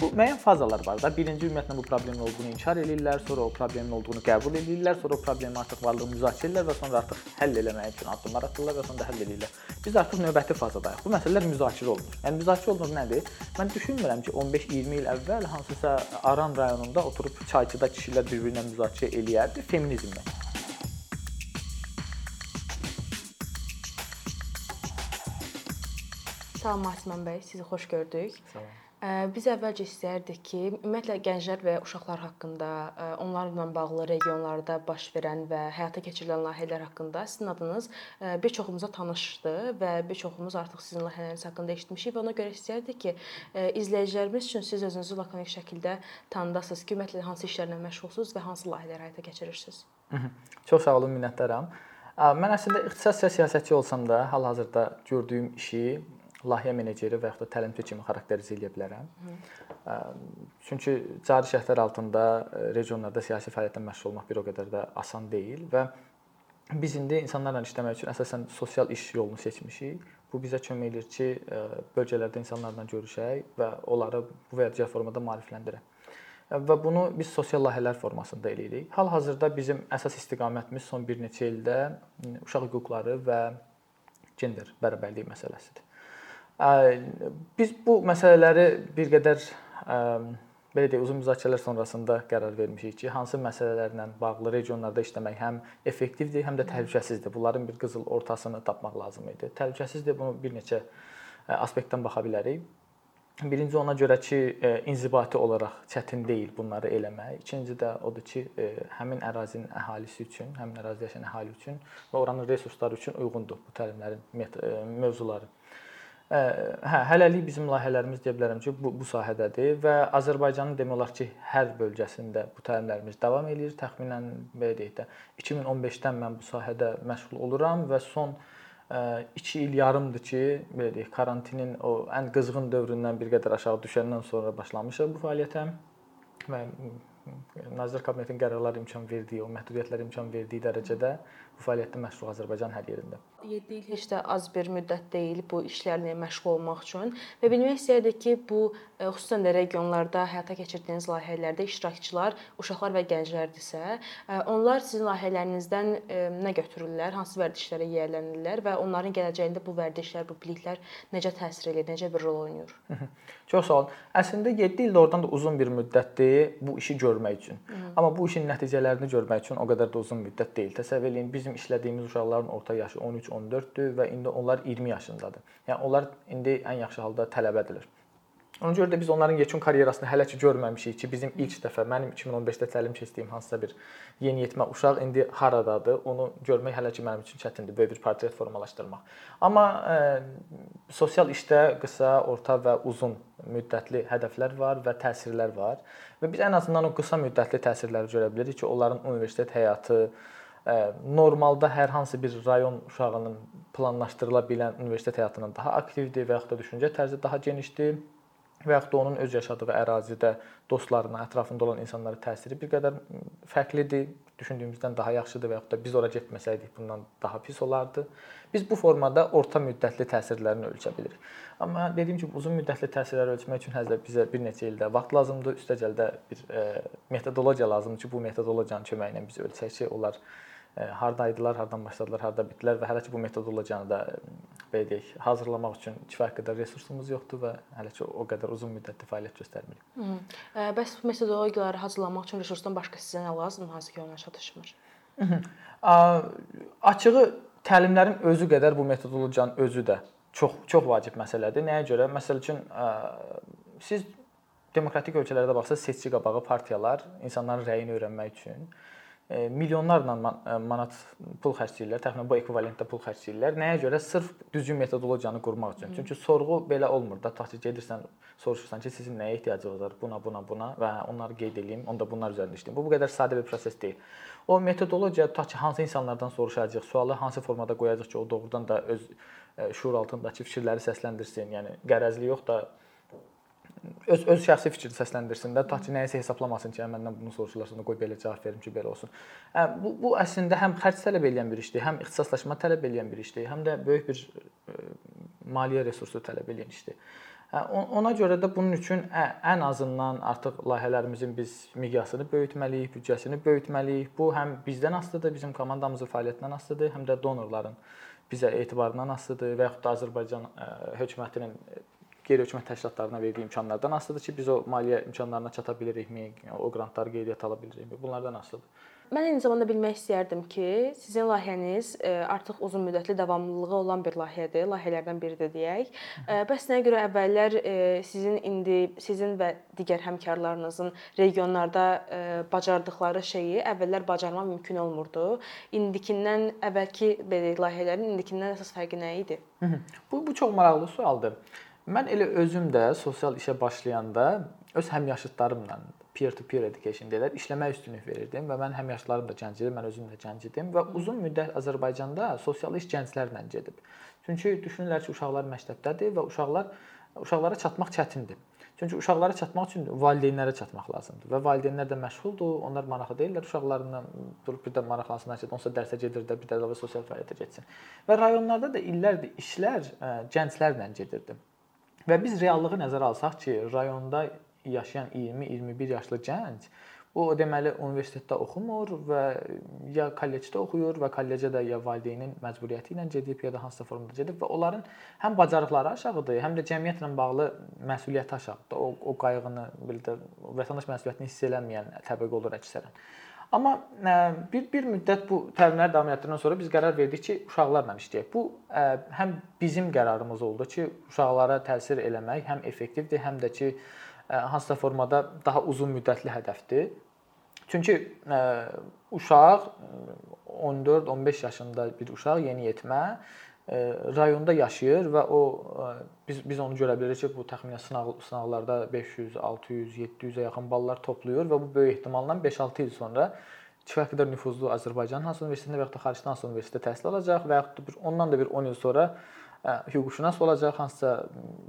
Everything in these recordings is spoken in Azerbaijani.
Bu müəyyən fazalar var da. Birinci ümumiyyətlə bu problemin olduğunu inkar edirlər, sonra o problemin olduğunu qəbul edirlər, sonra o problemin artıq varlığını müzakirə edirlər və sonra artıq həll etmək üçün addımlar atırlar və sonra həll edirlər. Biz artıq növbəti fazadayıq. Bu məsələlər müzakirə olunur. Yəni müzakirə olunur nədir? Mən düşünmürəm ki, 15-20 il əvvəl hansısa Aran rayonunda oturub çayçıda kişilər bir-birinə müzakirə eləyərdi feminizmlə. Salam Asman bəy, sizi xoş gördük. Salam. Biz əvvəlcə istəyərdik ki, ümumiyyətlə gənclər və uşaqlar haqqında, onlarla bağlı regionlarda baş verən və həyata keçirilən layihələr haqqında sizin adınız bir çoxumuza tanışdır və bir çoxumuz artıq sizin layihələriniz haqqında eşitmişik və ona görə istəyərdik ki, izləyicilərimiz üçün siz özünüzü lakonik şəkildə tanıdasınız ki, ümumiyyətlə hansı işlərlə məşğulsunuz və hansı layihələr həyata keçirirsiniz. Çox sağ olun, minnətdaram. Mən əslində ixtisas siyasətçi olsam da, hal-hazırda gördüyüm işi layihə meneceri və yaxud da təlimçi kimi xarakterizə edə bilərəm. Hı. Çünki cari şərtlər altında regionlarda siyasi fəaliyyətlə məşğul olmaq bir o qədər də asan deyil və biz indi insanlarla işləmək üçün əsasən sosial iş yolunu seçmişik. Bu bizə kömək edir ki, bölgələrdə insanlarla görüşək və onları bu və ya digər formada maarifləndirək. Və bunu biz sosial layihələr formasında eləyirik. Hal-hazırda bizim əsas istiqamətimiz son bir neçə ildə uşaq hüquqları və gender bərabərliyi məsələsidir. Biz bu məsələləri bir qədər belə deyək, uzun müzakirələr sonrasında qərar vermişik ki, hansı məsələlərlə bağlı regionlarda işləmək həm effektivdir, həm də təhlükəsizdir. Bunların bir qızıl ortasını tapmaq lazım idi. Təhlükəsizdir, bunu bir neçə aspektdən baxa bilərik. Birinci ona görə ki, inzibati olaraq çətin deyil bunları eləmək. İkinci də odur ki, həmin ərazinin əhalisi üçün, həmin ərazidə yaşayan əhali üçün və oranın resursları üçün uyğundur bu təlimlərin mövzuları. Hə, hələlik bizim layihələrimiz deyə bilərəm ki, bu bu sahədədir və Azərbaycanın demək olar ki, hər bölgəsində bu təlimlərimiz davam eləyir. Təxminən belə deyək də 2015-dən mən bu sahədə məşğul oluram və son 2 il yarımdır ki, belə deyək, karantinin o ən qızğın dövründən bir qədər aşağı düşəndən sonra başlamışıq bu fəaliyyətə və Nazirlər Kabinetinin qərarları imkan verdiyi, o məhdudiyyətlər imkan verdiyi dərəcədə bu fəaliyyətdə məşğul Azərbaycan hər yerində. 7 il heç də az bir müddət deyil bu işlərlə məşğul olmaq üçün və bilmək istəyirdik ki, bu e, xüsusən də regionlarda həyata keçirdiyiniz layihələrdə iştirakçılar uşaqlar və gənclərdirsə, e, onlar sizin layihələrinizdən e, nə götürürlər, hansı vərdişlərə yiyələnirlər və onların gələcəyində bu vərdişlər, bu biliklər necə təsir edir, necə bir rol oynayır? Çox sağ olun. Əslində 7 il doğrudan da uzun bir müddətdir bu işi görmək üçün. Hı. Amma bu işin nəticələrini görmək üçün o qədər də uzun müddət deyil. Təsəvvür eləyin, bizim işlədiyimiz uşaqların orta yaşı 13 14-dür və indi onlar 20 yaşındadır. Yəni onlar indi ən yaxşı halda tələbədirlər. Ona görə də biz onların yekun karyerasını hələ ki görməmişik ki, bizim ilk dəfə mənim 2015-də təlim keçdiyim hansısa bir yeniyetmə uşaq indi haradadır, onu görmək hələ ki mənim üçün çətindir, böyük bir portret formalaşdırmaq. Amma ə, e, sosial işdə qısa, orta və uzun müddətli hədəflər var və təsirlər var və biz ən azından o qısa müddətli təsirləri görə bilirik ki, onların universitet həyatı, normalda hər hansı bir rayon uşağının planlaşdırıla bilən universitet həyatından daha aktivdir və yaxud da düşüncə tərzi daha genişdir və yaxud da onun öz yaşadığı ərazidə dostlarına, ətrafında olan insanlara təsiri bir qədər fərqlidir, düşündüyümüzdən daha yaxşıdır və yaxud da biz ora getməsəydik bundan daha pis olardı. Biz bu formada orta müddətli təsirlərini ölçə bilirik. Amma dediyim kimi uzun müddətli təsirləri ölçmək üçün həzə bizə bir neçə ildə vaxt lazımdır, üstəgəldə bir e, metodologiya lazımdır ki, bu metodologiyanın köməyi ilə biz ölçək ki, onlar hardaydılar, hardan başladılar, harda bitdilər və hələ ki bu metodologiyanı da belə deyək, hazırlamaq üçün kifayət qədər resursumuz yoxdur və hələ ki o qədər uzun müddətli fəaliyyət göstərmirik. Hı. Bəs bu metodologiyaları hazırlamaq üçün resursdan başqa sizə nə lazımdır, hansı ki ona çatışmır? Açığı təlimlərin özü qədər bu metodologiyanın özü də çox çox vacib məsələdir. Nəyə görə? Məsəl üçün siz demokratik ölkələrdə baxsaz seçki qabağı partiyalar insanların rəyini öyrənmək üçün milyonlarla manat pul xərcləyirlər. Təxminən bu ekvivalentdə pul xərcləyirlər. Nəyə görə? Sırf düzgün metodologiyanı qurmaq üçün. Çünki sorğu belə olmur da. Ki, gedirsən, soruşursan ki, sizin nəyə ehtiyacınız var? Buna, buna, buna və onları qeyd eləyim, onda bunlar üzərində işləyim. Bu bu qədər sadə bir proses deyil. O metodologiya tutaq ki, hansı insanlardan soruşacağıq, sualı hansı formada qoyacağıq ki, o doğrudan da öz şuur altındakı fikirləri səsləndirsin. Yəni qərəzli yox da öz öz şəxsi fikrini səsləndirsin də, ta ki nəyisə hesablamasın ki, məndən bunu soruşurlar, sonra qoy belə cavab verim ki, belə olsun. Hə, bu bu əslində həm xərc tələb edən bir işdir, həm ixtisaslaşma tələb edən bir işdir, həm də böyük bir maliyyə resursu tələb edən işdir. Ona görə də bunun üçün ən azından artıq layihələrimizin biz miqyasını böyütməliyik, büdcəsini böyütməliyik. Bu həm bizdən asılıdır, bizim komandamızın fəaliyyətindən asılıdır, həm də donorların bizə etibarından asılıdır və yaxud da Azərbaycan hökumətinin qeyri-hökumət təşkilatlarına verdiyi imkanlardan asılıdır ki, biz o maliyyə imkanlarına çata bilirikmi, o qrantları qeydiyyata ala bilirikmi? Bunlardan asılıdır. Mən eyni zamanda bilmək istərdim ki, sizin layihəniz e, artıq uzun müddətli davamlılığı olan bir layihədir, layihələrdən biridir deyək. E, bəs nəyə görə əvvəllər e, sizin indi sizin və digər həmkarlarınızın regionlarda bacardıkları şeyi əvvəllər bacarmaq mümkün olmurdu? İndikindən əvvəlki belə layihələrin indikindən əsas fərqi nə idi? Bu bu çox maraqlı sualdır. Mən elə özüm də sosial işə başlayanda öz həmyaşıdlarımla peer-to-peer education deyirlər, işləmək üstünlük verirdim və mən həm yaşlarım da gənc idim, mən özüm də gənc idim və uzun müddət Azərbaycanda sosial iş gənclərlə gedib. Çünki düşünürlər ki, uşaqlar məktəbdədir və uşaqlar uşaqlara çatmaq çətindir. Çünki uşaqlara çatmaq üçün valideynlərə çatmaq lazımdır və valideynlər də məşğuldur, onlar maraqlı deyillər uşaqlarından durub bir də maraqlansınlar ki, onsa dərsə gedir də bir də əlavə sosial fəaliyyətə getsin. Və rayonlarda da illərdir işlər gənclərlə gedirdi. Və biz reallığı nəzərə alsaq ki, rayonda yaşayan 20-21 yaşlı gənc o deməli universitetdə oxumur və ya kollecdə oxuyur və kollecə də ya valideynin məcburiyyəti ilə gedib ya da hansısa formada gedib və onların həm bacarıqları aşağıdır, həm də cəmiyyətlə bağlı məsuliyyəti aşağıdır. O o qayğını bildir, vətəndaş məsuliyyətini hiss eləməyən təbəqə olur əksərən. Amma bir bir müddət bu təlimləri davam etdirəndən sonra biz qərar verdik ki, uşaqlarla işləyək. Bu həm bizim qərarımız oldu ki, uşaqlara təsir eləmək həm effektivdir, həm də ki, hansısa formada daha uzun müddətli hədəfdir. Çünki uşaq 14-15 yaşında bir uşaq yeniyetmə rayonda yaşayır və o biz biz onu görə bilirik ki, bu təxminən sınaq sınaqlarda 500, 600, 700-ə yaxın ballar toplayır və bu böyük ehtimalla 5-6 il sonra kifayət qədər nüfuzlu Azərbaycan hansı universitetində və ya da xaricdə hansı universitetdə təhsil alacaq və yaxud da bir ondan da bir 10 il sonra hüquqşünas olacaq, hansısa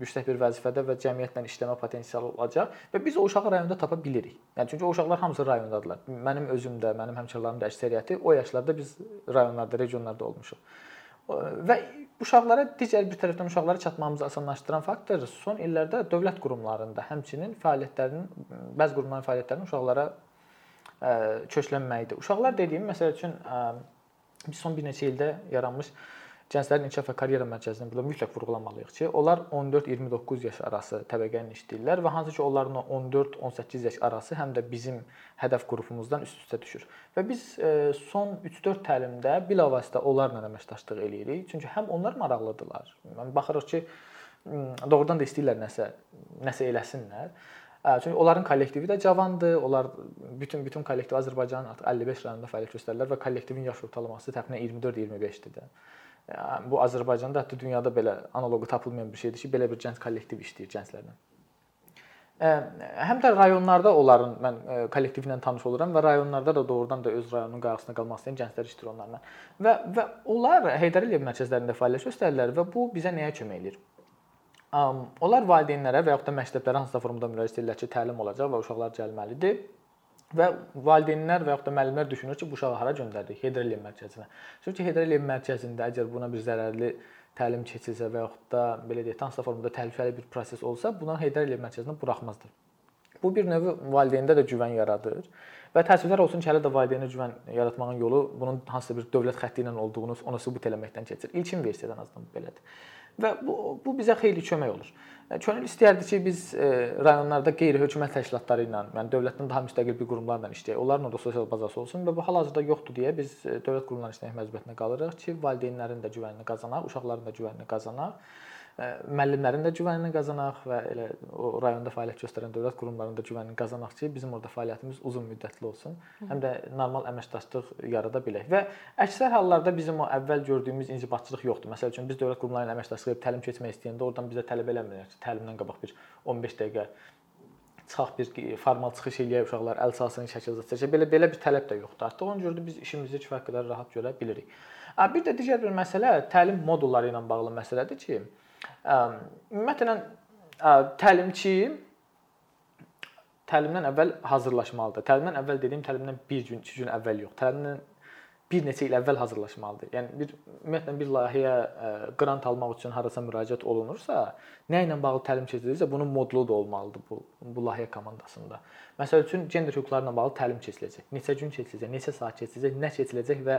yüksək bir vəzifədə və cəmiyyətlə işləmə potensialı olacaq və biz o uşağı rayonda tapa bilirik. Yəni çünki o uşaqlar hamısı rayondadırlar. Mənim özüm də, mənim həmkarlarım da əksəriyyəti o yaşlarda biz rayonlarda, regionlarda olmuşuq. Və uşaqlara digər bir tərəfdən uşaqlara çatmamızı asanlaşdıran faktor son illərdə dövlət qurumlarında həmçinin fəaliyyətlərinin bəzi qurumların fəaliyyətlərinin uşaqlara köklənməyidir. Uşaqlar dediyim məsəl üçün son bir neçə ildə yaranmış Gənclərin İnkişaf və Karyera Mərkəzinin burada mütləq vurğulamalıyıq ki, onlar 14-29 yaş arası təbəqə ilə işləyirlər və hansı ki, onların 14-18 yaş arası həm də bizim hədəf qrupumuzdan üst-üstə düşür. Və biz e, son 3-4 təlimdə bilavasitə onlarla əməkdaşlıq eləyirik. Çünki həm onlar maraqlıdırlar. Yəni baxırıq ki, doğrudan da istəyirlər nəsə nəsə eləsinlər. Çünki onların kollektivi də cavandır. Onlar bütün bütün kollektiv Azərbaycanın artıq 55 rayonunda fəaliyyət göstərirlər və kollektivin yaş ortalaması təxminən 24-25-dir də. Bu Azərbaycanda hətta dünyada belə analoqu tapılmayan bir şeydir ki, belə bir gənc kollektiv işləyir gənclərlə. Həm də rayonlarda onların mən kollektiv ilə tanış oluram və rayonlarda da doğrudan da öz rayonunun qarşısında qalmaq istəyən gənclər işləyir onlarla. Və və onlar Heydər Əliyev mərkəzlərində fəaliyyət göstərirlər və bu bizə nəyə kömək eləyir? Onlar valideynlərə və yaxud da məktəblərə hansısa formada müraciət edirlər ki, təlim olacaq və uşaqlar gəlməlidir. Və valideynlər və yaxud da müəllimlər düşünür ki, bu uşağı hara göndərdik? Heydər Əliyev mərkəzinə. Çünki Heydər Əliyev mərkəzində əgər buna bir zərərli təlim keçilsə və yaxud da belə deyək, hansısa formada təhlükəli bir proses olsa, buna Heydər Əliyev mərkəzinə buraxmazdı. Bu bir növ valideyndə də güvən yaradır. Və təəssüflər olsun ki, hələ də valideynə güvən yaratmağın yolu bunun hansısa bir dövlət xətti ilə olduğunu ona sübut eləməkdən keçir. İlkin versiyadan azdan belədir. Və bu bu bizə xeyli kömək olur. Könül istəyərdi ki, biz e, rayonlarda qeyri-hökumət təşkilatları ilə, yəni dövlətdən daha müstəqil bir qurumlarla işləyək. Onların da sosial bazası olsun və bu hal-hazırda yoxdur deyə biz e, dövlət qurumlarına işləmək məcburiyyətində qalırıq ki, valideynlərin də güvənini qazanaq, uşaqların da güvənini qazanaq müəllimlərin də güvənini qazanaq və elə o rayonda fəaliyyət göstərən dövlət qurumlarının da güvənini qazanaq ki, bizim orada fəaliyyətimiz uzun müddətli olsun. Həm də normal əməkdaşlıq yarada bilək. Və əksər hallarda bizim o əvvəl gördüyümüz inzibatçılıq yoxdur. Məsəl üçün biz dövlət qurumları ilə əməkdaşlıq edib təlim keçmək istəyəndə oradan bizə tələb eləmirlər ki, təlimdən qabaq bir 15 dəqiqə çıxaq bir formal çıxış eləyək uşaqlar əl salsın şəkildə çəkək. Belə belə bir tələb də yoxdur. Artıq ona görə də biz işimizi kifayət qədər rahat görə bilirik. Bir də digər bir məsələ təlim modulları ilə bağlı məsələdir ki, Ümumiyyətlə təlimçi təlimdən əvvəl hazırlaşmalıdır. Təlimdən əvvəl dediyim təlimdən 1 gün, 2 gün əvvəl yox. Təlimdən bir neçə il əvvəl hazırlaşmalıdır. Yəni bir ümumiyyətlə bir layihəyə qrant almaq üçün harasa müraciət olunursa, nə ilə bağlı təlim keçirilirsə, bunun modulu da olmalıdır bu bu layihə komandasında. Məsəl üçün gender hüquqlarına bağlı təlim keçiriləcək. Neçə gün keçiriləcək, neçə saat keçiriləcək, nə keçiriləcək və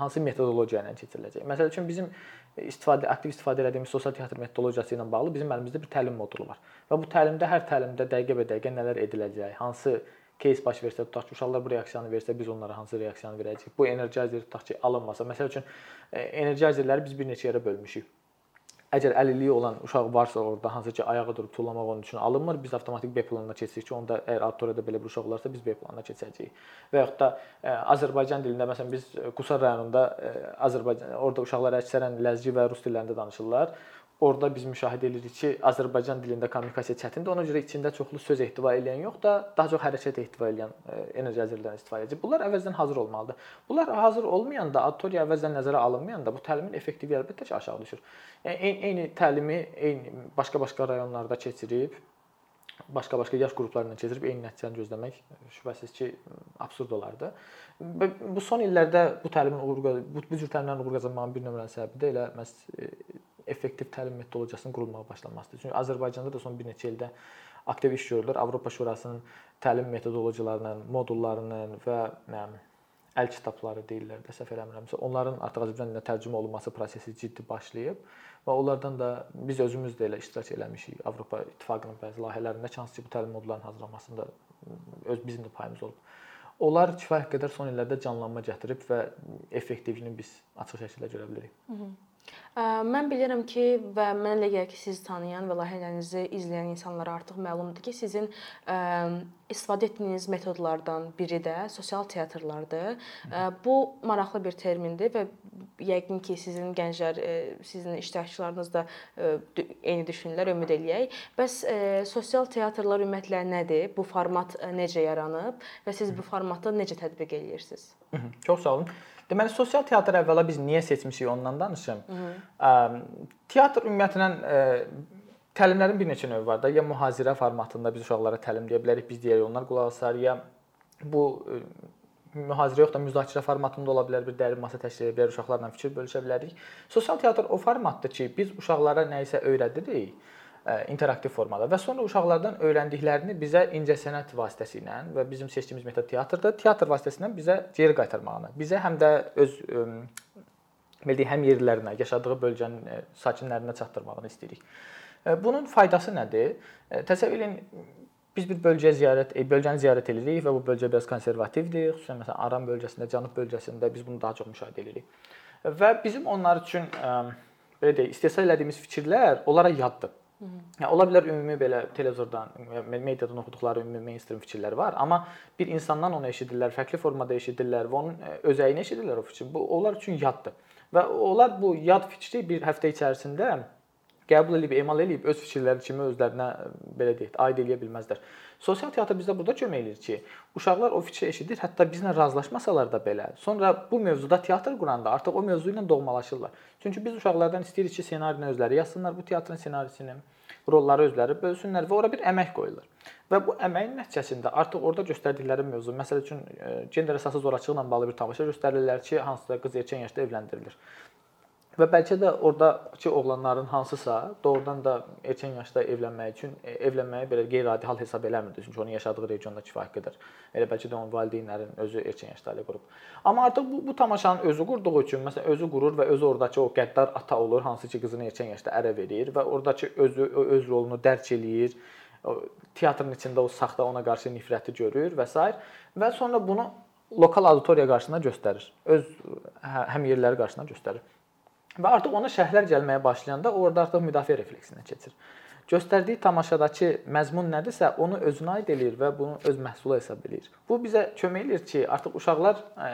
hansı metodologiya ilə keçiriləcək. Məsəl üçün bizim istifadə aktiv istifadə etdiyimiz sosial teatr metodologiyası ilə bağlı bizim əlimizdə bir təlim modulu var. Və bu təlimdə hər təlimdə dəqiqə bə dəqiqə nələr ediləcək, hansı case baş versə, tutaq ki, uşaqlar bu reaksiyanı versə, biz onlara hansı reaksiyanı verəcəyik? Bu energizer tutaq ki, alınmasa, məsəl üçün e, energizerləri biz bir neçə yerə bölmüşük. Əgər əlilliyi olan uşaq varsa orada hansı ki, ayağa durub tullamaq onun üçün alınmır, biz avtomatik B planına keçirik ki, onda əgər auditoriyada belə bir uşaq olarsa biz B planına keçəcəyik. Və yaxud da ə, e, Azərbaycan dilində məsələn biz Qusar rayonunda ə, e, Azərbaycan orada uşaqlar əksərən ləzgi və rus dillərində danışırlar orada biz müşahidə edirik ki, Azərbaycan dilində kommunikasiya çətindir. Ona görə içində çoxlu söz ehtiva edən yox da, daha çox hərəkət ehtiva edən e, enerji əzərlərdən istifadə edir. Bunlar əvvəldən hazır olmalıdır. Bunlar hazır olmayanda, auditoriya əvvəldən nəzərə alınmayanda bu təlimin effektivliyi əlbəttə ki, aşağı düşür. Yəni eyni, eyni təlimi eyni başqa-başqa rayonlarda keçirib başqa-başqa yaş qruplarından keçirib eyni nəticəni gözləmək şübhəsiz ki, absurd olardı. Bu son illərdə bu təlimin uğur bu, bu cür təlimlərin uğur qazanmağının bir nömrəli səbəbi də elə məhz e, effektiv təlim metodologiyasının qurulmağa başlanmasıdır. Çünki Azərbaycanda da son bir neçə ildə aktiv iş görülür. Avropa Şurasının təlim metodologiyalarının, modullarının və əl kitabları deyirlər də səhv eləmirəmsə, onların artıq Azərbaycan dilinə tərcümə olunması prosesi ciddi başlayıb və onlardan da biz özümüz də elə iştirak eləmişik. Avropa İttifaqının bəzi layihələrində ki bu təlim modullarının hazırlanmasında öz bizim də payımız olub. Onlar kifayət qədər son illərdə canlanma gətirib və effektivliyini biz açıq şəkildə görə bilirik. Hı -hı. Mən bilirəm ki və mənə elə gəlir ki, sizi tanıyan və layihələrinizi izləyən insanlara artıq məlumdur ki, sizin istifadə etdiyiniz metodlardan biri də sosial teatrlardır. Bu maraqlı bir termindir və yəqin ki, sizin gənclər, sizin iştirakçılarınız da eyni düşünürlər, ümid eləyək. Bəs sosial teatrlar ümumiyyətlə nədir? Bu format necə yaranıb və siz bu formatı necə tətbiq edirsiniz? Çox sağ olun. Deməli sosial teatr əvvəla biz niyə seçmişik ondan danışım. Ə, teatr ümumiyyətlə ə, təlimlərin bir neçə növü var da. Ya mühazirə formatında biz uşaqlara təlim deyə bilərik, biz deyək onlar qulaq asar, ya bu ə, mühazirə yox da müzakirə formatında ola bilər, bir dərin masa təşkil edə bilər, uşaqlarla fikir bölüşə bilərik. Sosial teatr o formatdır ki, biz uşaqlara nə isə öyrədirik interaktiv formada və sonra uşaqlardan öyrəndiklərini bizə incəsənət vasitəsilə və bizim seçdiyimiz metod teatrda teatr vasitəsilə bizə geri qaytarmağını, bizə həm də öz bildiyi həm yerlərinə, yaşadığı bölgənin sakinlərinə çatdırmağını istəyirik. Bunun faydası nədir? Təsəvvür edin biz bir bölgəyə ziyarət, bölgəni ziyarət edirik və bu bölgə biraz konservativdir. Xüsusən məsələn Aran bölgəsində, Cənub bölgəsində biz bunu daha çox müşahidə edirik. Və bizim onlar üçün belə deyək, istehsal etdiyimiz fikirlər onlara yaddır. Yəni ola bilər ümumi belə televizordan, mediadan oxuduqları ümumi mainstream fikirlər var, amma bir insandan onu eşidirlər, fərqli formada eşidirlər və onun özəyini eşidirlər o fikri. Bu onlar üçün yaddır. Və onlar bu yad fikri bir həftə içərisində qəbul edib, emal edib öz fikirləri kimi özlərinə belə deyək, aid eləyə bilməzlər. Sosial teatr bizə burada kömək eləyir ki, uşaqlar o fikri eşidir, hətta bizlə razılaşmasalar da belə, sonra bu mövzuda teatr quranda artıq o mövzu ilə doğmalaşırlar. Çünki biz uşaqlardan istəyirik ki, ssenarini özləri yazsınlar, bu teatrın ssenarisini, rolları özləri bölsünlər və ora bir əmək qoyulur. Və bu əməyin nəticəsində artıq orada göstərdikləri mövzu, məsəl üçün gender əsaslı zorakılıqla bağlı bir tamaşa göstərirlər ki, hansısa qız erkən yaşda evləndirilir. Və bəlkə də ordakı oğlanların hansısa doğrudan da erkən yaşda evlənmək üçün e, evlənməyi belə qeyri-adi hal hesab eləmirdi. Çünki onun yaşadığı regionda kifayət qədər elə bəlkə də onun valideynlərin özü erkən yaşda ailə qurub. Amma artıq bu, bu tamaşanın özü qurduğu üçün məsələn özü qurur və özü ordakı o qəddar ata olur, hansı ki qızını erkən yaşda ərə verir və ordakı özü öz rolunu dərk eləyir. Teatrın içində o saxta ona qarşı nifrəti görür və s. və sonra bunu lokal auditoriya qarşısında göstərir. Öz hə, həm yerləri qarşısında göstərir. Və artıq ona şərhlər gəlməyə başlayanda orada artıq müdafiə refleksinə keçir. Göstərdiyi tamaşadakı məzmun nədirsə, onu özünə aid eləyir və bunu öz məhsulu hesab eləyir. Bu bizə kömək eləyir ki, artıq uşaqlar e,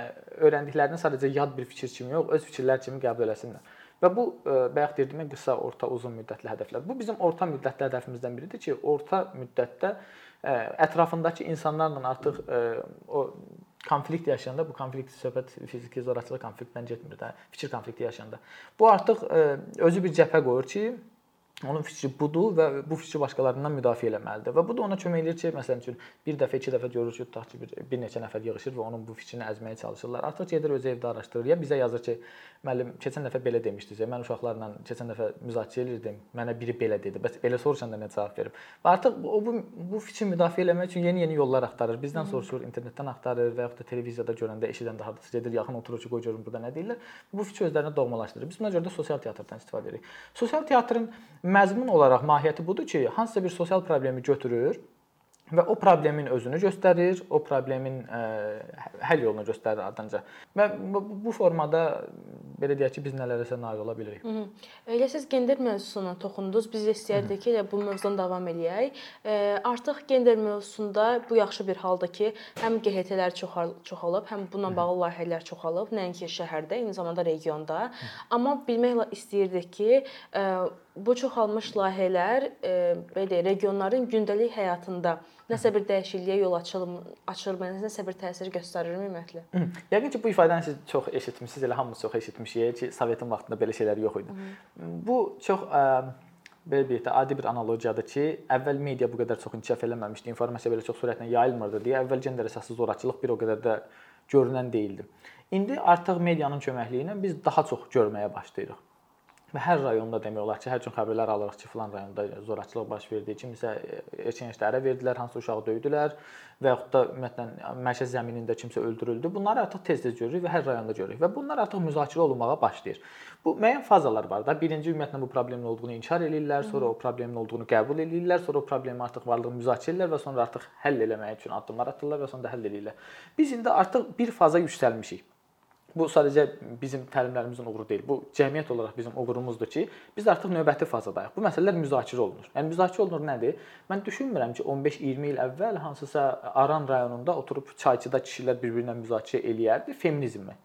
öyrəndiklərini sadəcə yad bir fikir kimi yox, öz fikirlər kimi qəbul eləsinlər. Və bu e, bayaq dediyim qısa, orta, uzun müddətli hədəflər. Bu bizim orta müddətli hədəfimizdən biridir ki, orta müddətdə e, ətrafındakı insanlarla artıq o konflikt yaşayanda bu konflikt söhbət fiziki zorakılıq konfliktdən getmir də, fikir konflikti yaşayanda. Bu artıq ə, e, özü bir cəbhə qoyur ki, Onun fikri budur və bu fikri başqalarından müdafiə etməlidir. Və bu da ona kömək edir ki, məsələn üçün bir dəfə, iki dəfə görür ki, tutaq ki, bir, bir neçə nəfər yığılır və onun bu fikrini əzməyə çalışırlar. Artıq gedir öz evdə araşdırır. Ya bizə yazır ki, müəllim keçən dəfə belə demişdiniz. Mən uşaqlarla keçən dəfə müzakirə edirdim. Mənə biri belə dedi. Bəs belə soruşanda nə cavab verim? Və artıq o bu bu fikri müdafiə etmək üçün yeni-yeni yollar axtarır. Bizdən soruşur, internetdən axtarır və yaxud da televiziyada görəndə, eşidəndə hardasa gedir, yaxın oturur ki, qoy görüm burada nə deyirlər. Bu fikri özlərinə doğmalaşdırır. Biz buna görə də sosial teatrdan istifadə edirik. Sosial teatrın məzmun olaraq mahiyyəti budur ki, hansısa bir sosial problemi götürür və o problemin özünü göstərir, o problemin ə, həll yolunu göstərir ardınca. Və bu, formada belə deyək ki, biz nələrəsə nail ola bilirik. Hı -hı. Elə siz gender mövzusuna toxundunuz. Biz istəyərdik ki, elə bu mövzudan davam eləyək. E, artıq gender mövzusunda bu yaxşı bir haldır ki, həm QHT-lər çoxalıb, həm bununla bağlı layihələr çoxalıb, nəinki şəhərdə, eyni zamanda regionda. Hı -hı. Amma bilmək istəyirdik ki, e, bu çoxalmış layihələr e, belə regionların gündəlik həyatında nəsə bir dəyişikliyə yol açılım açılmaya nəsə bir təsir göstərirmi ümumiyyətlə? Yəqin ki, bu ifadəni siz çox eşitmisiniz, elə hamımız çox eşitmişik ki, Sovetin vaxtında belə şeylər yox idi. Hı. Bu çox ə, belə deyək də adi bir analogiyadır ki, əvvəl media bu qədər çox inkişaf eləməmişdi, informasiya belə çox sürətlə yayılmırdı deyə əvvəl gender əsaslı zorakılıq bir o qədər də görünən deyildi. İndi artıq medianın köməkliyi ilə biz daha çox görməyə başlayırıq. Və hər rayonda demək olar ki, hər gün xəbərlər alırıq ki, filan rayonda zorakılıq baş verdi, kimisə e, erkən yaşda ərə verdilər, hansı uşağı döydülər və yaxud da ümumiyyətlə məişət zəminində kimsə öldürüldü. Bunları artıq tez-tez görürük və hər rayonda görürük və bunlar artıq müzakirə olunmağa başlayır. Bu müəyyən fazalar var da. Birinci ümumiyyətlə bu problemin olduğunu inkar eləyirlər, sonra o problemin olduğunu qəbul eləyirlər, sonra o problemi artıq varlığını müzakirə edirlər və sonra artıq həll eləmək üçün addımlar atırlar və sonra həll eləyirlər. Biz indi artıq bir faza yüksəlmişik. Bu sadəcə bizim təlimlərimizin uğuru deyil. Bu cəmiyyət olaraq bizim uğurumuzdur ki, biz artıq növbəti fazadayıq. Bu məsələlər müzakirə olunur. Yəni müzakirə olunur nədir? Mən düşünmürəm ki, 15-20 il əvvəl hansısa Aran rayonunda oturub çayçıda kişilər bir-birinə müzakirə eləyərdi feminizmmi.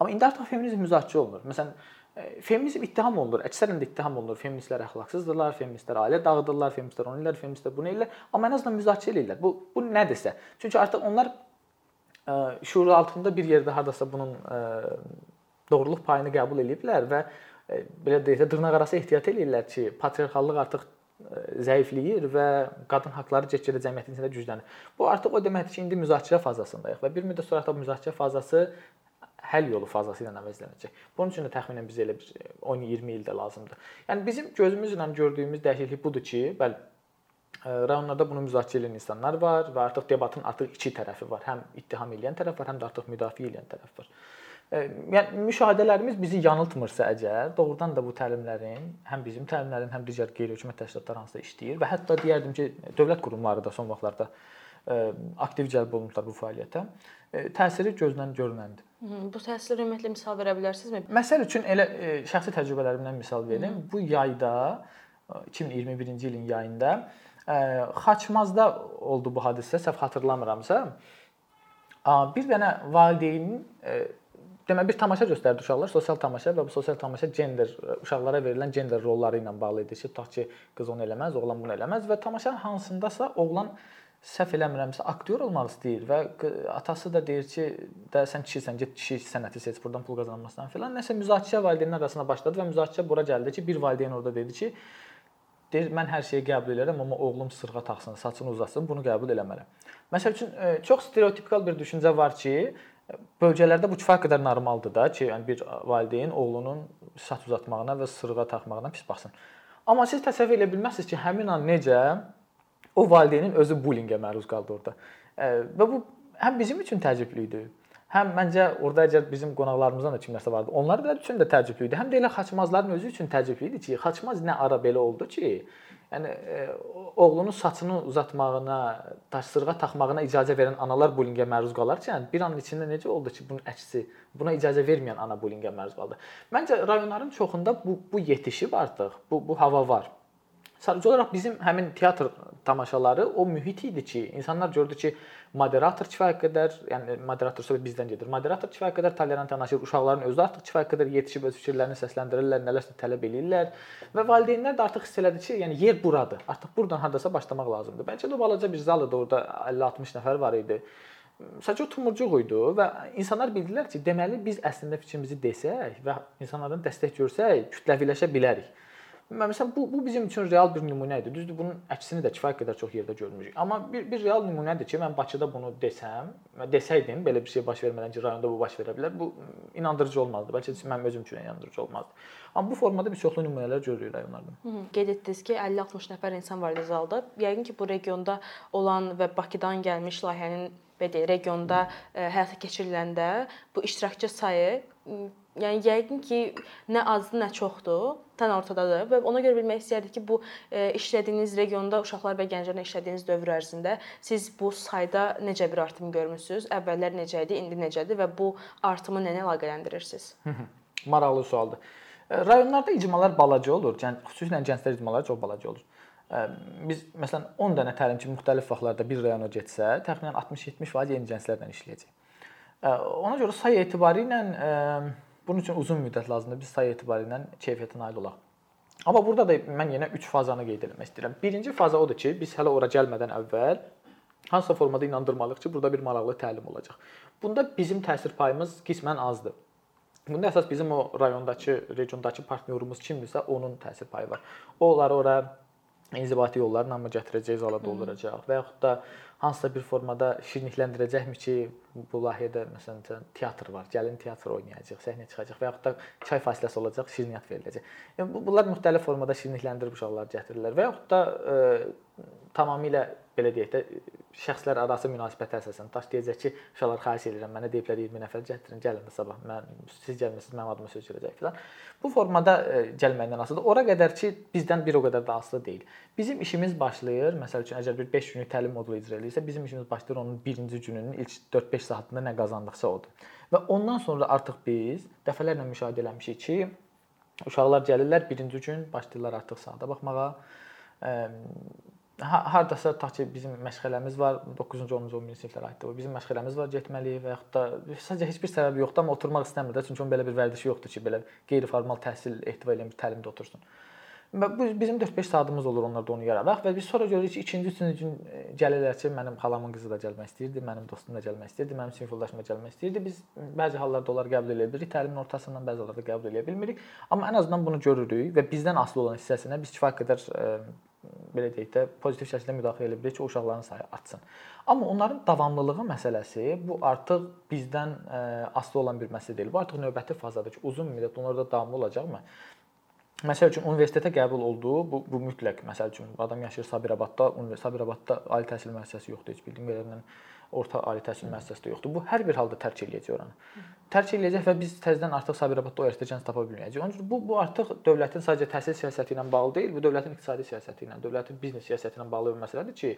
Amma indi artıq feminizm müzakirə olunur. Məsələn, e, feminizm ittiham olunur. Əksərən də ittiham olunur. Feministlər əxlaqsızdırlar, feministlər ailə dağıdırlar, feministlər onu eləyir, feministlər bunu eləyir. Amma ən azından müzakirə eləyirlər. Bu bu nədirsə. Çünki artıq onlar şuur altında bir yerdə hardasa bunun doğruluq payını qəbul eləyiblər və belə deyək də dırnaqarası ehtiyat eləyirlər ki, patriarxallıq artıq zəifləyir və qadın haqqları get-gedə cəmiyyətin içində güclənir. Bu artıq o deməkdir ki, indi müzakirə fazasındayıq və bir müddət sonra da müzakirə fazası həll yolu fazası ilə əvəzlənəcək. Bunun üçün də təxminən bizə elə bir 10-20 ildə lazımdır. Yəni bizim gözümüzlə gördüyümüz dəyişiklik budur ki, bəli rayonlarda bunu müzakirə edən insanlar var və artıq debatın artıq iki tərəfi var. Həm ittiham edən tərəf var, həm də artıq müdafiə edən tərəf var. Yəni müşahidələrimiz bizi yanıltmırsa əgər, doğrudan da bu təlimlərin həm bizim təlimlərin, həm digər qeyri-hökumət təşkilatları hansısa işləyir və hətta deyərdim ki, dövlət qurumları da son vaxtlarda aktiv cəlb olunublar bu fəaliyyətə. Təsiri gözdən görünəndir. Bu təsirə ümumiyyətlə misal verə bilərsinizmi? Məsəl üçün elə şəxsi təcrübələrimdən misal verim. Bu yayda 2021-ci ilin yayında Xaçmazda oldu bu hadisə, səhv xatırlamıramsa. Bir dənə valideynin demək bir tamaşa göstərdi uşaqlar, sosial tamaşa və bu sosial tamaşa gender uşaqlara verilən gender rolları ilə bağlı idi tutaq ki, qız onu eləməz, oğlan bunu eləməz və tamaşanın hansındasa oğlan səhv eləmirəmsə aktyor olmaq istəyir və atası da deyir ki, də sən kişisən, get kişi sənəti seç, burdan pul qazanmazsan filan. Nəsə müzakirə valideynlər arasında başladı və müzakirə bura gəldi ki, bir valideyn orada dedi ki, Deyir, mən hər şeyi qəbul edirəm, amma oğlum sırğa taxsın, saçını uzatsın, bunu qəbul eləmərəm. Məsəl üçün e, çox stereotipikal bir düşüncə var ki, bölgələrdə bu kifayət qədər normaldır da ki, yəni bir valideyn oğlunun saç uzatmağına və sırğa taxmağına pis baxsın. Amma siz təsəvvür edə bilməzsiniz ki, həmin an necə o valideynin özü bullinqə məruz qaldı orada. E, və bu həm bizim üçün təəccüblü idi. Həm məncə orada əgər bizim qonaqlarımızdan da kimlərsə vardı, onlar da üçün də təəccüblü idi. Həm də elə Xaçmazların özü üçün təəccüblü idi ki, Xaçmaz nə ara belə oldu ki, yəni e, oğlunun saçını uzatmağına, daşsırğa taxmağına icazə verən analar bullyingə məruz qalarkən, bir anın içində necə oldu ki, bunun əksi, buna icazə verməyən ana bullyingə məruz qaldı. Məncə rayonların çoxunda bu bu yetişib artıq, bu bu hava var. Sadəcə olaraq bizim həmin teatr tamaşaları o mühit idi ki, insanlar gördü ki, moderator kifayət qədər, yəni moderator söhbət bizdən gedir. Moderator kifayət qədər tolerant yanaşır, uşaqların özü artıq kifayət qədər yetişib öz fikirlərini səsləndirirlər, nələrsə tələb eləyirlər və valideynlər də artıq hiss elədi ki, yəni yer buradır. Artıq burdan hardasa başlamaq lazımdır. Bəlkə də balaca bir zal idi, orada 50-60 nəfər var idi. Sadəcə oturmurcuq idi və insanlar bildilər ki, deməli biz əslində fikrimizi desək və insanlardan dəstək görsək, kütləviləşə bilərik. Məsələn bu bu bizim üçün real bir nümunə idi. Düzdür, bunun əksini də kifayət qədər çox yerdə görmüşük. Amma bir bir real nümunədir ki, mən Bakıda bunu desəm, desəydim belə bir şey baş vermədən ki, rayonda bu baş verə bilər, bu inandırıcı olmazdı. Bəlkə mənim özüm üçün inandırıcı olmazdı. Amma bu formada biz çoxlu nümunələr görürük -hı. Qeyd etdiniz ki, 50-60 nəfər insan var idi zalda. Yəqin ki, bu regionda olan və Bakıdan gəlmiş layihənin belə regionda ə, həyata keçiriləndə bu iştirakçı sayı yəni yəqin ki, nə azdır, nə çoxdur, tən ortadadır və ona görə bilmək istəyərdik ki, bu e, işlədiyiniz regionda uşaqlar və gənclərlə işlədiyiniz dövr ərzində siz bu sayda necə bir artım görmüsüz? Əvvəllər necə idi, indi necədir və bu artımı nə ilə əlaqələndirirsiniz? Maraqlı sualdır. E, rayonlarda icmalar balaca olur, xüsusilə gənclər icmaları çox balaca olur. E, biz məsələn 10 dənə təlimçi müxtəlif vaxtlarda bir rayona getsə, təxminən 60-70% yeni gənclərlə işləyəcək. Ona görə say etibarı ilə Bunun üçün uzun müddət lazımdır. Biz say etibarı ilə keyfiyyətə nail olaq. Amma burada da mən yenə 3 fazanı qeyd etmək istəyirəm. Birinci faza odur ki, biz hələ ora gəlmədən əvvəl hansısa formada inandırmalıyıq ki, burada bir maraqlı təlim olacaq. Bunda bizim təsir payımız qismən azdır. Bunda əsas bizim o rayondakı, regiondakı partnyorumuz kimdirsə, onun təsir payı var. O onları ora inzibati yollarla mı gətirəcək, zala dolduracaq və yaxud da hansısa bir formada şirinlikləndirəcəkmi ki, bu layihədə məsələn teatr var, gəlin teatr oynayacaq, səhnəyə çıxacaq və yaxud da çay fasiləsi olacaq, şirniyyat veriləcək. Yəni bu bunlar müxtəlif formada şirinlikləndirib uşaqları gətirirlər və yaxud da ə, e, tamamilə belə deyək də şəxslər arası münasibətə əsasən daş deyəcək ki, uşaqlar xahiş edirəm, mənə deyiblər 20 nəfər gətirin, gəlin də sabah mən siz gəlmisiniz, mənim adıma söz gələcək filan. Bu formada ə, e, gəlməkdən asılıdır. Ora qədər ki, bizdən bir o qədər də asılı deyil. Bizim işimiz başlayır. Məsəl üçün əgər bir 5 günlük təlim modulu icra edirsə, bizim işimiz başlayır onun birinci gününün ilk 4-5 saatında nə qazandıqsa odur. Və ondan sonra artıq biz dəfələrlə müşahidə eləmişik ki, uşaqlar gəlirlər birinci gün başlayırlar artıq saata baxmağa hardasa tutaq ki, bizim məşğələmiz var, 9-cu, 10-cu, 11-ci siniflərə aiddir. O bizim məşğələmiz var, getməliyik və yaxud da sadəcə heç bir səbəbi yoxdur, amma oturmaq istəmir də, çünki onun belə bir vərdişi yoxdur ki, belə qeyri-formal təhsil ehtiva edən bir təlimdə otursun. Bu bizim 4-5 saatımız olur onlarda onu yaradaq və biz sonra görürük ki, ikinci, üçüncü gün e, gəlirlər ki, mənim xalamın qızı da gəlmək istəyirdi, mənim dostum da gəlmək istəyirdi, mənim sinif yoldaşım da gəlmək istəyirdi. Biz bəzi hallarda onları qəbul edə bilirik, təlimin ortasından bəzi hallarda qəbul edə bilmirik. Amma ən azından bunu görürük və bizdən asılı olan hissəsinə biz kifayət qədər ə, belə deyək də pozitiv şəkildə müdaxilə edə bilirik ki, o uşaqların sayı artsın. Amma onların davamlılığı məsələsi bu artıq bizdən ə, asılı olan bir məsələ deyil. Bu artıq növbəti fazadır ki, uzun müddət onlarda davamlı olacaqmı? Məsəl üçün universitetə qəbul olduğu bu bu mütləq. Məsəl üçün adam yaşayır Sabirabadda, Sabirabadda ali təhsil müəssisəsi yoxdur heç bildiyim qədərilə orta ali təhsil müəssisəsi də yoxdur. Bu hər bir halda tərk eləyəcək oranı. Tərk eləyəcək və biz təzədən artıq Sabirabadda universitet gənc tapa bilməyəcəyik. Onun üçün bu bu artıq dövlətin sadəcə təhsil siyasəti ilə bağlı deyil, bu dövlətin iqtisadi siyasəti ilə, dövlətin biznes siyasəti ilə bağlı bir məsələdir ki,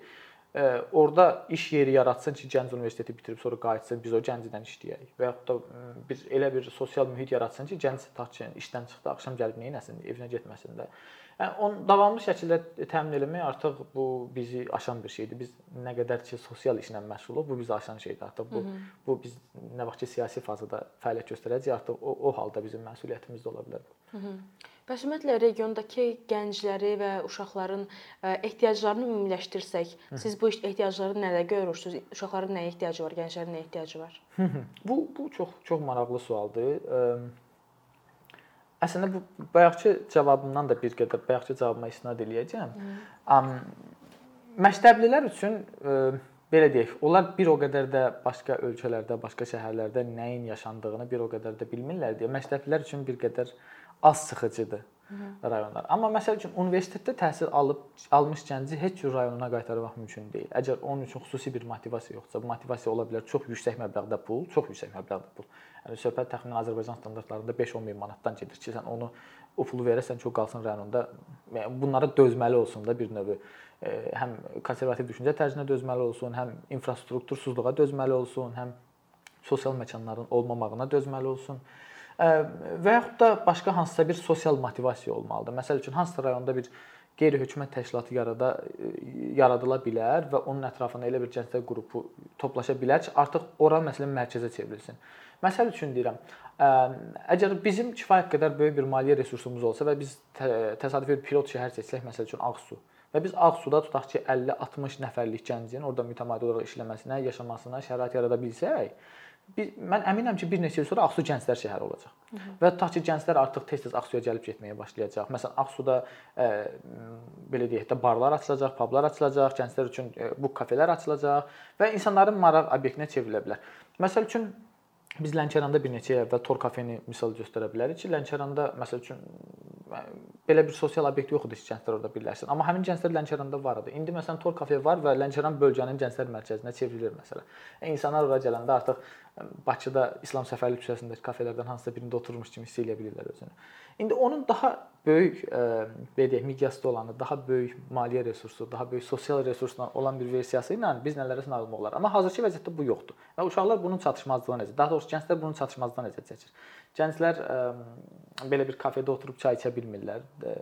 ə, orada iş yeri yaratsın ki, gənc universiteti bitirib sonra qayıtsın, biz o gəncdən işləyək və yaxud da bir elə bir sosial mühit yaratsın ki, gənc tutaq ki, işdən çıxdı, axşam gəlib nə etsin, evinə getməsin də. Yəni on davamlı şəkildə təmin etmək artıq bu bizi aşan bir şeydir. Biz nə qədər ki sosial işlə məşğuluq, bu bizi aşan şeydir. Artıq bu Hı -hı. bu biz nə vaxt ki siyasi fazada fəaliyyət göstərəcək, artıq o, o halda bizim məsuliyyətimiz də ola bilər. Hı -hı. Bəs ümumiyyətlə regiondakı gəncləri və uşaqların ehtiyaclarını ümumiləşdirsək, Hı -hı. siz bu ehtiyacları nədə görürsüz? Uşaqların nəyə ehtiyacı var, gənclərin nəyə ehtiyacı var? Hı -hı. Bu bu çox çox maraqlı sualdır. Əslində bu bayaqçı cavabımdan da bir qədər bayaqçı cavabıma istinad eləyəcəm. Am məktəblilər üçün ə, belə deyək, onlar bir o qədər də başqa ölkələrdə, başqa şəhərlərdə nəyin yaşandığını bir o qədər də bilmirlər deyə məktəblilər üçün bir qədər az sıxıcıdır rayonlar. Amma məsəl üçün universitetdə təhsil alıb almış gənci heç cür rayonuna qaytarmaq mümkün deyil. Əgər onun üçün xüsusi bir motivasiya yoxsa, bu motivasiya ola bilər çox yüksək məbləğdə pul, çox yüksək məbləğdə pul. Yəni söhbət təxminən Azərbaycan standartlarında 5-10 min manatdan gedir ki, sən onu o pulu verəsən çox qalsın rayonunda. Bunlara dözməli olsun da bir növ həm konservativ düşüncə tərzinə dözməli olsun, həm infrastruktursuzluğa dözməli olsun, həm sosial məkanların olmamağına dözməli olsun və yaxud da başqa hansısa bir sosial motivasiya olmalıdır. Məsəl üçün hansısa rayonda bir qeyri-hökumət təşkilatı yarada yaradıla bilər və onun ətrafında elə bir gənclər qrupu toplaşa bilər ki, artıq ora məsələn mərkəzə çevrilsin. Məsəl üçün deyirəm, əgər bizim kifayət qədər böyük bir maliyyə resursumuz olsa və biz təsadüfi bir pilot şəhər seçsək, məsəl üçün Ağsu və biz Ağsuda tutaq ki, 50-60 nəfərlik gəncin orada mütəmadi olaraq işləməsinə, yaşamasına şərait yarada bilsək, biz mən əminəm ki, bir neçə il sonra Ağsu gənclər şəhəri olacaq. Hı -hı. Və ta ki gənclər artıq tez-tez Ağsuya gəlib getməyə başlayacaq. Məsələn, Ağsuda ə, belə deyək də barlar açılacaq, publar açılacaq, gənclər üçün ə, bu kafelər açılacaq və insanların maraq obyektinə çevrilə bilər. Məsəl üçün Biz Lənkəranda bir neçə il əvvəl Tor kafeni misal göstərə bilərik ki, Lənkəranda məsəl üçün belə bir sosial obyekt yox idi ki, gənclər orada birləşsin. Amma həmin gənclər Lənkəranda var idi. İndi məsələn Tor kafe var və Lənkəran bölgənin gənclər mərkəzinə çevrilir məsələn. E, insanlar ora gələndə artıq Bakıda İslam Səfərli küçəsindəki kafelərdən hansısa birində oturmuş kimi hiss edə bilirlər özünü. İndi onun daha böyük belə deyək, miqyasda olanı, daha böyük maliyyə resursu, daha böyük sosial resursla olan bir versiyası ilə biz nələrə nail olar. Amma hazırki vəziyyətdə bu yoxdur. Və uşaqlar bunun çatışmazlığını necə, daha doğrusu gənclər bunun çatışmazlığını necə çəkir? Gənclər ə, belə bir kafedə oturub çay içə bilmirlər. Ə,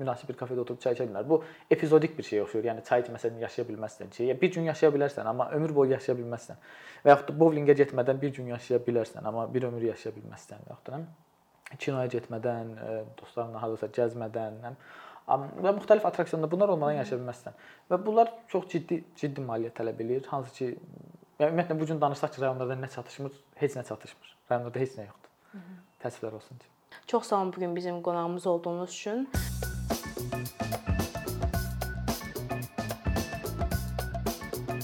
münasib bir kafedə oturub çay içə bilmirlər. Bu epizodik bir şey oxşuyur. Yəni çay içməsən yaşaya bilməzsən ki, bir gün yaşaya bilərsən, amma ömür boyu yaşaya bilməzsən. Və yaxud da bowlingə getmədən bir gün yaşaya bilərsən, amma bir ömür yaşaya bilməzsən. Və yaxud da kinoya getmədən, dostlarınla hardasa gəzmədən, və müxtəlif attraksionda bunlar olmadan yaşaya bilməzsən. Və bunlar çox ciddi ciddi maliyyə tələb eləyir. Hansı ki, yəni ümumiyyətlə bu gün danışsaq ki, rayonlarda nə çatışmır, heç nə çatışmır. Rayonlarda heç nə yoxdur. Təəssüflər olsun ki. Çox sağ olun bu gün bizim qonağımız olduğunuz üçün.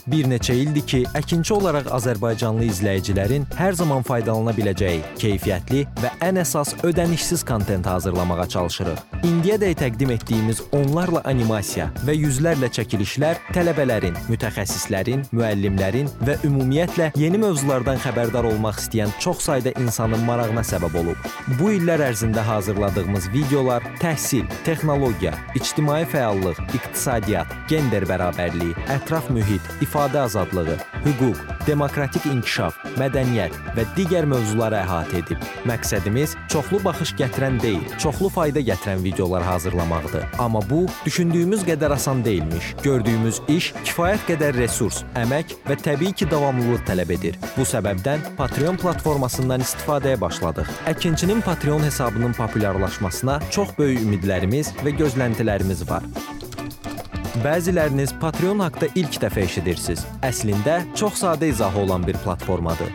Bir neçə ildir ki, əkinçi olaraq azərbaycanlı izləyicilərin hər zaman faydalana biləcəyi keyfiyyətli və ən əsas ödənişsiz kontent hazırlamağa çalışırıq. İndiyədək təqdim etdiyimiz onlarla animasiya və yüzlərlə çəkilişlər tələbələrin, mütəxəssislərin, müəllimlərin və ümumiyyətlə yeni mövzulardan xəbərdar olmaq istəyən çox sayda insanın marağına səbəb olub. Bu illər ərzində hazırladığımız videolar təhsil, texnologiya, ictimai fəallıq, iqtisadiyyat, gender bərabərliyi, ətraf mühit, ifadə azadlığı, hüquq, demokratik inkişaf, mədəniyyət və digər mövzuları əhatə edib. Məqsədimiz çoxlu baxış gətirən deyil, çoxlu fayda gətirən videolar hazırlamaqdır. Amma bu düşündüyümüz qədər asan deyilmiş. Gördüyümüz iş kifayət qədər resurs, əmək və təbii ki, davamlılıq tələb edir. Bu səbəbdən Patreon platformasından istifadəyə başladıq. Əkinçinin Patreon hesabının populyarlaşmasına çox böyük ümidlərimiz və gözləntilərimiz var. Bəziləriniz Patreon haqqında ilk dəfə eşidirsiniz. Əslində çox sadə izahı olan bir platformadır.